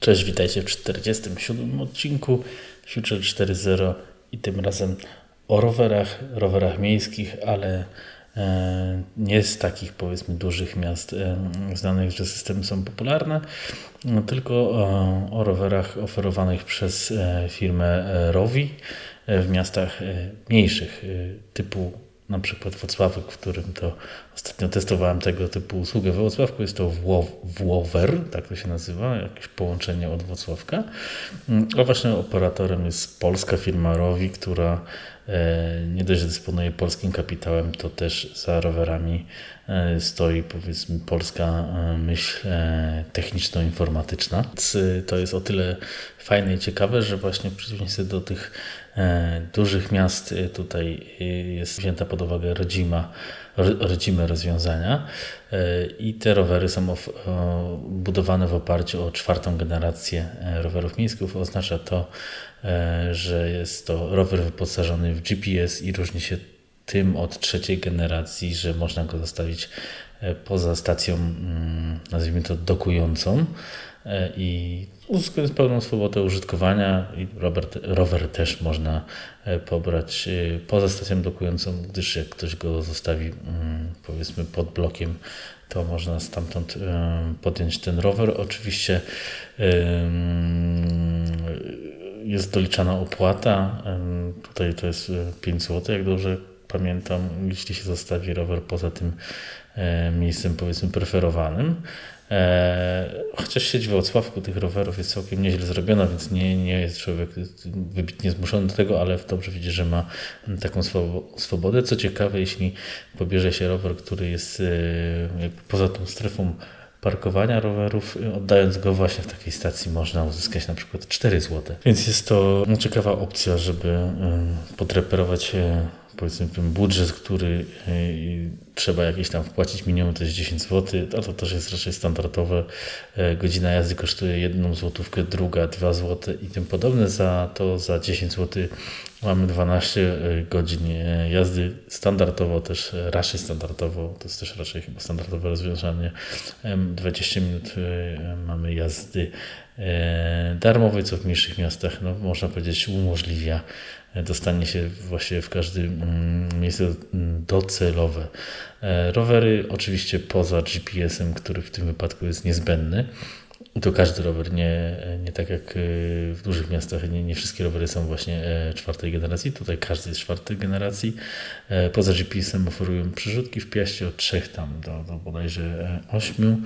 Cześć, witajcie w 47 odcinku Future 4.0 i tym razem o rowerach, rowerach miejskich, ale e, nie z takich powiedzmy dużych miast e, znanych, że systemy są popularne, tylko o, o rowerach oferowanych przez e, firmę Rowi w miastach mniejszych typu na przykład Wrocławek, w którym to ostatnio testowałem tego typu usługę. W Wrocławku jest to Włower, tak to się nazywa, jakieś połączenie od Wrocławka. A właśnie operatorem jest polska firma Rowi, która nie dość, że dysponuje polskim kapitałem, to też za rowerami e, stoi powiedzmy polska e, myśl techniczno-informatyczna. To jest o tyle fajne i ciekawe, że właśnie w przeciwieństwie do tych E, dużych miast e, tutaj e, jest wzięta pod uwagę rodzima, rodzime rozwiązania i te rowery są budowane w oparciu o czwartą generację rowerów miejskich. Oznacza to, że jest to rower wyposażony w GPS i różni się tym od trzeciej generacji, że można go zostawić poza stacją, mm, nazwijmy to dokującą i uzyskując pełną swobodę użytkowania i Robert, rower też można e, pobrać e, poza stacją dokującą, gdyż jak ktoś go zostawi mm, powiedzmy pod blokiem, to można stamtąd e, podjąć ten rower. Oczywiście jest doliczana opłata, tutaj to jest 5 zł, jak dobrze pamiętam, jeśli się zostawi rower poza tym miejscem powiedzmy preferowanym. E, chociaż sieć w Wrocławku tych rowerów jest całkiem nieźle zrobiona, więc nie, nie jest człowiek wybitnie zmuszony do tego, ale dobrze widzi, że ma taką swobodę. Co ciekawe, jeśli pobierze się rower, który jest e, poza tą strefą parkowania rowerów, oddając go właśnie w takiej stacji można uzyskać na przykład 4 zł. Więc jest to ciekawa opcja, żeby e, podreperować powiedzmy ten budżet, który e, trzeba jakieś tam wpłacić minimum to jest 10 zł, a to też jest raczej standardowe. E, godzina jazdy kosztuje jedną złotówkę, druga 2 zł i tym podobne. Za to za 10 zł mamy 12 e, godzin jazdy standardowo, też raczej standardowo, to jest też raczej chyba standardowe rozwiązanie. 20 minut mamy jazdy darmowej, co w mniejszych miastach no, można powiedzieć umożliwia dostanie się właśnie w każde mm, miejsce docelowe. E, rowery oczywiście poza GPS-em, który w tym wypadku jest niezbędny. To każdy rower, nie, nie tak jak e, w dużych miastach, nie, nie wszystkie rowery są właśnie e, czwartej generacji. Tutaj każdy jest czwartej generacji. Poza GPS-em oferują przerzutki w piaście od 3 tam do, do bodajże 8.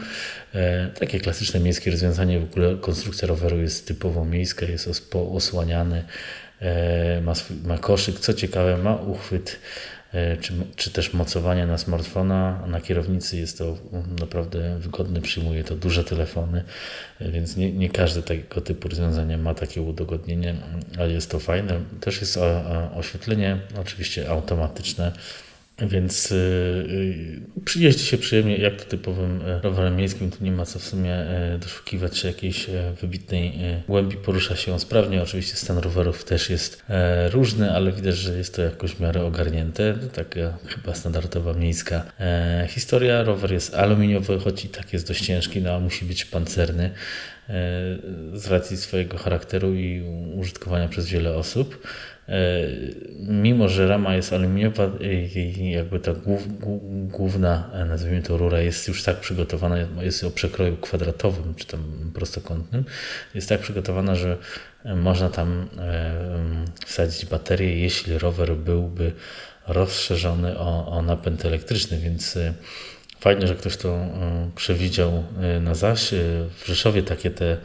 Takie klasyczne miejskie rozwiązanie. W ogóle konstrukcja roweru jest typowo miejska, jest osłaniany ma, swój, ma koszyk, co ciekawe, ma uchwyt czy, czy też mocowanie na smartfona. Na kierownicy jest to naprawdę wygodne, przyjmuje to duże telefony, e, więc nie, nie każde tego typu rozwiązanie ma takie udogodnienie, ale jest to fajne. Też jest oświetlenie, oczywiście automatyczne więc yy, jeździ się przyjemnie, jak to typowym e, rowerem miejskim, tu nie ma co w sumie e, doszukiwać się jakiejś wybitnej głębi, porusza się on sprawnie. Oczywiście stan rowerów też jest różny, ale widać, że jest to jakoś w miarę ogarnięte. Taka chyba standardowa miejska historia. Rower jest aluminiowy, choć i tak jest dość ciężki, no a musi być pancerny z racji swojego charakteru i użytkowania przez wiele osób. E, mimo że rama jest aluminiowa, i jakby ta główna, e, nazwijmy to rura, jest już tak przygotowana, jest o przekroju kwadratowym czy tam prostokątnym, jest tak przygotowana, że można tam e, wsadzić baterię, jeśli rower byłby rozszerzony o, o napęd elektryczny, więc fajnie, że ktoś to przewidział na zaś. W Rzeszowie takie te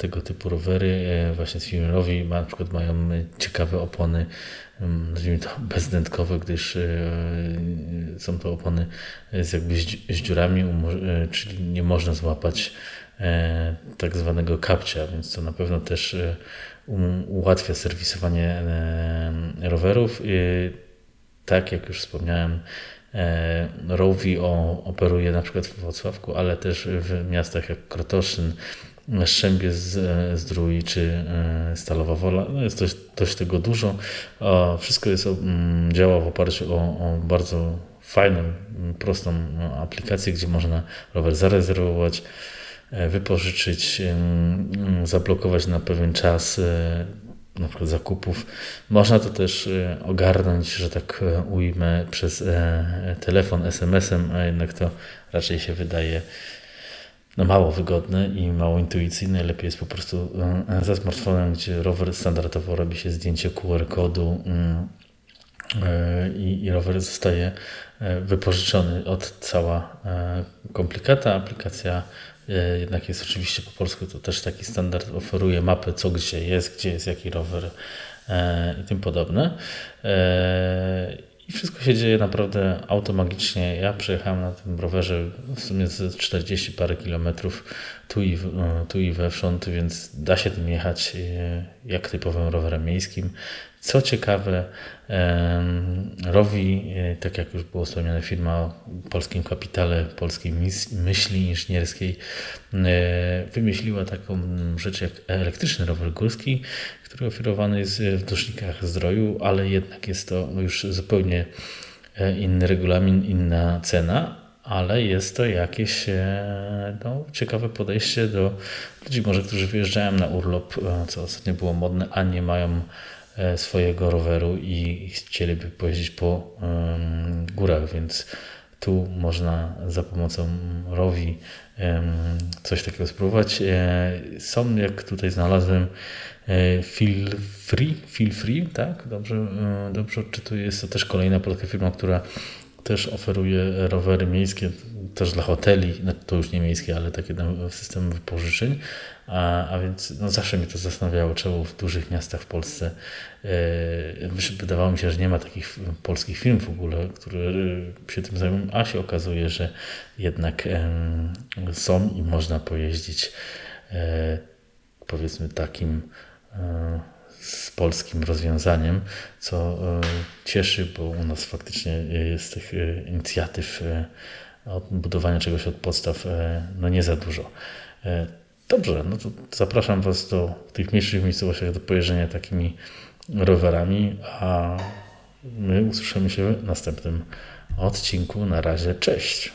tego typu rowery e, właśnie z firmy Rowi na przykład mają ciekawe opony nazwijmy to bezdętkowe, gdyż e, są to opony z jakby z dziurami, e, czyli nie można złapać tak zwanego kapcia, więc to na pewno też um, ułatwia serwisowanie rowerów. Tak jak już wspomniałem, Rowi operuje na przykład w Wrocławku, ale też w miastach jak Krotoszyn, Szczębie z Zdrój czy e, Stalowa Wola. No jest dość, dość tego dużo. Wszystko jest, mm, działa w oparciu o, o bardzo fajną, prostą no, aplikację, gdzie można rower zarezerwować, wypożyczyć, zablokować na pewien czas na przykład zakupów. Można to też ogarnąć, że tak ujmę, przez telefon, SMS-em, a jednak to raczej się wydaje no mało wygodne i mało intuicyjne. Lepiej jest po prostu e, za smartfonem, gdzie rower standardowo robi się zdjęcie QR-kodu mm, e, i, i rower zostaje e, wypożyczony od cała komplikata. Aplikacja jednak jest oczywiście po polsku, to też taki standard oferuje mapę, co gdzie jest, gdzie jest jaki rower i tym podobne. I wszystko się dzieje naprawdę automagicznie. Ja przejechałem na tym rowerze w sumie z 40 parę kilometrów tu i, tu i wewsząd, więc da się tym jechać e, jak typowym rowerem miejskim. Co ciekawe, Rowi, e, tak jak już było wspomniane, firma o polskim kapitale, polskiej myśli inżynierskiej, e, wymyśliła taką rzecz jak elektryczny rower górski, który oferowany jest w dusznikach zdroju, ale jednak jest to już zupełnie e, inny regulamin, inna cena, ale jest to jakieś no, ciekawe podejście do ludzi, może którzy wyjeżdżają na urlop, co ostatnio było modne, a nie mają E, swojego roweru i chcieliby pojeździć po górach, więc tu można za pomocą rowi coś takiego spróbować. E, są, jak tutaj znalazłem, e, Feel Free, Feel Free, tak? Dobrze, dobrze odczytuję. Jest to też kolejna polska firma, która też oferuje rowery miejskie, też dla hoteli, no to już nie miejskie, ale takie systemy wypożyczeń. A, a więc no zawsze mnie to zastanawiało, czemu w dużych miastach w Polsce yy, wydawało mi się, że nie ma takich polskich firm w ogóle, które się tym zajmują, a się okazuje, że jednak yy, są i można pojeździć yy, powiedzmy takim z polskim rozwiązaniem, co cieszy, bo u nas faktycznie jest tych inicjatyw od budowania czegoś od podstaw no nie za dużo. Dobrze, no to zapraszam Was do tych mniejszych miejscowościach do pojeżdżenia takimi rowerami, a my usłyszymy się w następnym odcinku. Na razie, cześć!